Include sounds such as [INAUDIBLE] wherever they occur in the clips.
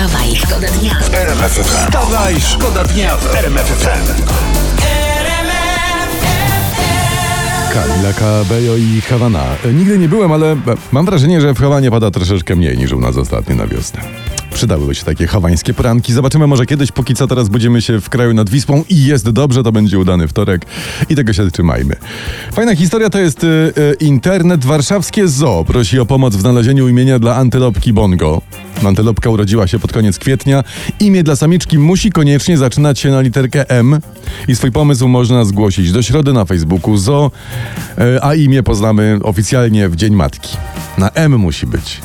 Wstawaj, szkoda dnia. Wstawaj, szkoda dnia w RMF FM. Kamila Cabello i Hawana. E, Nigdy nie byłem, ale e, mam wrażenie, że w Hawanie pada troszeczkę mniej niż u nas ostatnio na wiosnę. Przydałyby się takie hawańskie poranki. Zobaczymy może kiedyś, póki co teraz budzimy się w kraju nad Wisłą i jest dobrze, to będzie udany wtorek i tego się trzymajmy. Fajna historia to jest e, e, internet. Warszawskie Zoo prosi o pomoc w znalezieniu imienia dla antylopki Bongo. Antylopka urodziła się pod koniec kwietnia. Imię dla samiczki musi koniecznie zaczynać się na literkę M i swój pomysł można zgłosić do środy na Facebooku Zoo, e, a imię poznamy oficjalnie w Dzień Matki. Na M musi być.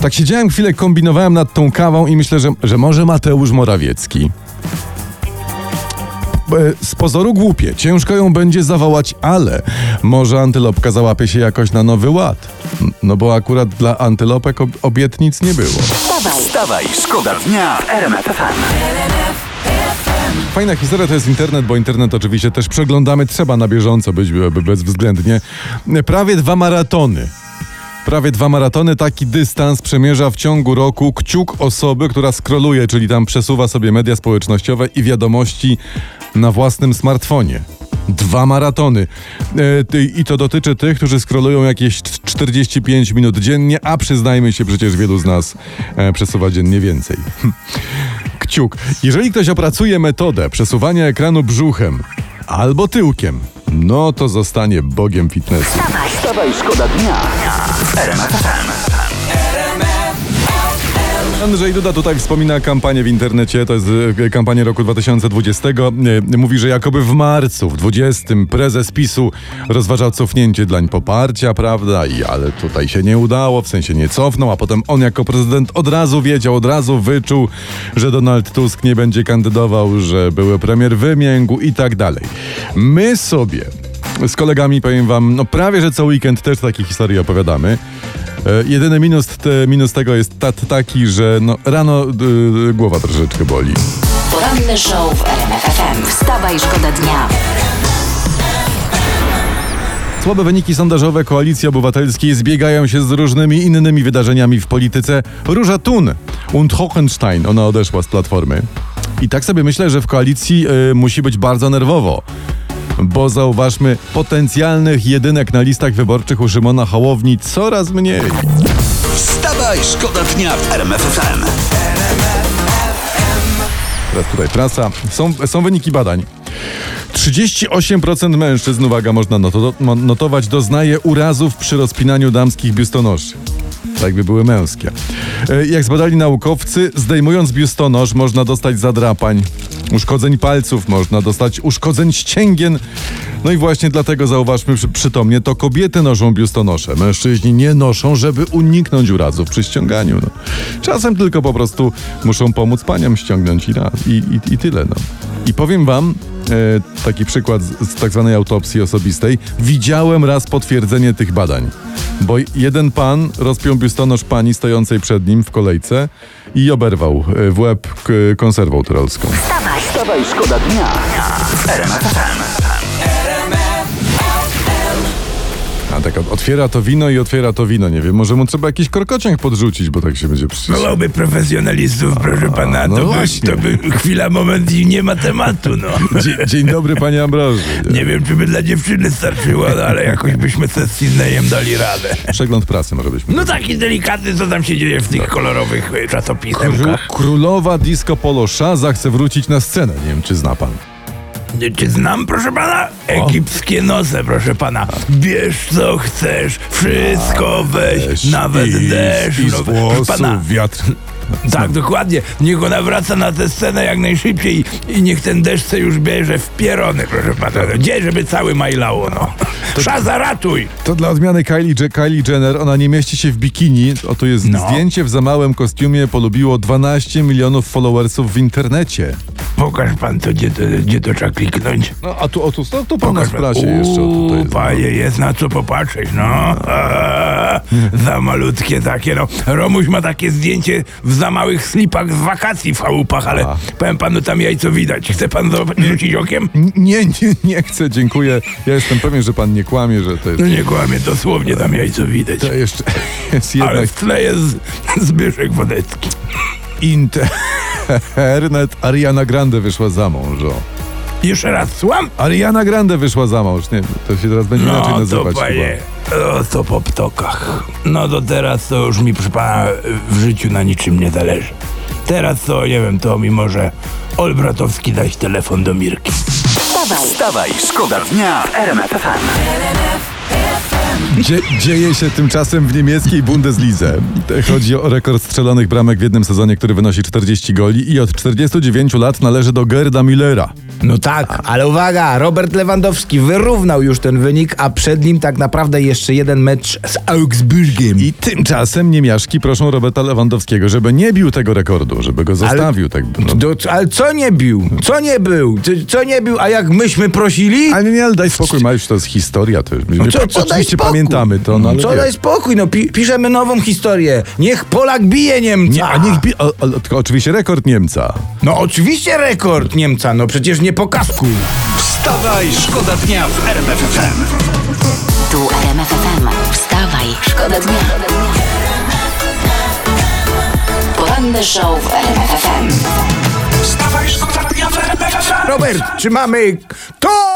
Tak siedziałem chwilę, kombinowałem nad tą kawą i myślę, że, że może Mateusz Morawiecki. E, Z pozoru głupie, ciężko ją będzie zawołać, ale może antylopka załapie się jakoś na nowy ład. No bo akurat dla antylopek ob- obietnic nie było. Wstawaj, Wstawaj, szkoda dnia w RMF FM. Fajna historia to jest internet, bo internet oczywiście też przeglądamy, trzeba na bieżąco być by- bezwzględnie. Prawie dwa maratony. Prawie dwa maratony, taki dystans przemierza w ciągu roku kciuk osoby, która skroluje, czyli tam przesuwa sobie media społecznościowe i wiadomości na własnym smartfonie. Dwa maratony. E, I to dotyczy tych, którzy skrolują jakieś cz- 45 minut dziennie, a przyznajmy się, przecież wielu z nas e, przesuwa dziennie więcej. Kciuk. Jeżeli ktoś opracuje metodę przesuwania ekranu brzuchem albo tyłkiem, no to zostanie bogiem fitnessu. Wstawaj, szkoda dnia FM. Andrzej Duda tutaj wspomina kampanię w internecie, to jest e, kampania roku 2020. E, Mówi, że jakoby w marcu, w 20 prezes PiSu rozważał cofnięcie dlań poparcia, prawda? I ale tutaj się nie udało, w sensie nie cofnął, a potem on jako prezydent od razu wiedział, od razu wyczuł, że Donald Tusk nie będzie kandydował, że były premier wymiękł i tak dalej. My sobie z kolegami powiem wam, no prawie że co weekend też takie historie opowiadamy. E, Jedyny minus, te, minus tego jest ta, taki, że no, rano y, głowa troszeczkę boli. poranny show w RMF FM. Wstawaj, szkoda dnia. Słabe wyniki sondażowe Koalicji Obywatelskiej zbiegają się z różnymi innymi wydarzeniami w polityce. Róża Thun und Hohenstein, ona odeszła z Platformy. I tak sobie myślę, że w koalicji y, musi być bardzo nerwowo. Bo zauważmy, potencjalnych jedynek na listach wyborczych u Szymona Hołowni coraz mniej. Wstawaj, szkoda dnia w RMF FM. Teraz tutaj prasa. Są, są wyniki badań. 38% mężczyzn, uwaga, można noto, notować, doznaje urazów przy rozpinaniu damskich biustonoszy. Tak by były męskie. E, Jak zbadali naukowcy, zdejmując biustonosz można dostać zadrapań, uszkodzeń palców, można dostać uszkodzeń ścięgien. No i właśnie dlatego zauważmy przy, przytomnie, to kobiety noszą biustonosze. Mężczyźni nie noszą, żeby uniknąć urazów przy ściąganiu. No. Czasem tylko po prostu muszą pomóc paniom ściągnąć i, i, i, i tyle. No. I powiem wam, e, taki przykład z, z tak zwanej autopsji osobistej. Widziałem raz potwierdzenie tych badań. Bo jeden pan rozpiął biustonosz pani stojącej przed nim w kolejce i oberwał e, w łeb konserwą tyrolską. Wstawaj, szkoda dnia tak otwiera to wino i otwiera to wino. Nie wiem, może mu trzeba jakiś korkociąg podrzucić, bo tak się będzie przecież... Wołałby profesjonalistów, proszę pana, no to, by, właśnie. to by chwila, moment i nie ma tematu, no. Dzie- Dzień dobry, panie Ambroży. Nie wiem, czy by dla dziewczyny starczyło, no, ale jakoś byśmy ze Sydneyem dali radę. Przegląd prasy może byśmy. No taki delikatny, co tam się dzieje w tych kolorowych e, Kró- czasopisemkach. Królowa disco polo Szaza chce wrócić na scenę. Nie wiem, czy zna pan. Czy znam, proszę pana? Egipskie noce, proszę pana. Bierz co chcesz, wszystko weź, nawet I- deszcz. I z no, włosów pana, wiatr. Tak, dokładnie. Niech ona wraca na tę scenę jak najszybciej i niech ten deszcz se już bierze w pierony, proszę pana. Gdzie, żeby cały majlało, no. Szaza, ratuj! To dla odmiany Kylie, Kylie Jenner, ona nie mieści się w bikini. Oto jest No. zdjęcie w za małym kostiumie, polubiło 12 milionów followersów w internecie. Pokaż pan to, gdzie to, gdzie to trzeba kliknąć. No a tu, o tu, to, tu pan Pokaż w prasie jeszcze. Uuu, jest, panie, jest na co popatrzeć, no. Eee, [LAUGHS] za malutkie takie, no. Romuś ma takie zdjęcie w za małych slipach z wakacji w chałupach, ale A. powiem panu, tam jajco widać. Chce pan rzucić okiem? Nie, nie, nie chcę, dziękuję. Ja jestem pewien, że pan nie kłamie, że to jest... No nie kłamie, dosłownie tam jajco widać. To jeszcze [LAUGHS] jest Ale jednak... w tle jest [LAUGHS] Zbyszek Wodecki. internet. [LAUGHS] Ariana Grande wyszła za mąż. o. Jeszcze raz słucham? Ariana Grande wyszła za mąż. Nie, to się teraz będzie inaczej No to nazywać panie, o, to po ptokach. No to teraz to już mi proszę pana w życiu na niczym nie zależy. Teraz to, nie wiem, to mi może Olbratowski dać telefon do Mirki. Wstawaj, Wstawaj, szkoda dnia w RMF FM. Dzie, dzieje się tymczasem w niemieckiej Bundeslidze. Chodzi o rekord strzelonych bramek w jednym sezonie, który wynosi 40 goli i od 49 lat należy do Gerda Millera. No tak, ale uwaga, Robert Lewandowski wyrównał już ten wynik, a przed nim tak naprawdę jeszcze jeden mecz z Augsburgiem. I tymczasem niemiaszki proszą Roberta Lewandowskiego, żeby nie bił tego rekordu, żeby go zostawił. tak, no. Do, ale co nie bił? Co nie był? Co, nie bił? A jak myśmy prosili? Ale nie, ale daj spokój, Mariusz, to jest historia. To, No co, co daj oczywiście spokój? Pamiętamy to, no ale Co daj spokój? No pi, piszemy nową historię. Niech Polak bije Niemca. Nie, a niech bi... O, o, tylko oczywiście rekord Niemca. No oczywiście rekord Niemca, no przecież nie po kasku. Wstawaj, szkoda dnia w RMF FM. tu RMF FM. Wstawaj, szkoda dnia. Poranny show w RMF FM. Wstawaj, szkoda dnia w RMF FM. Robert, czy mamy to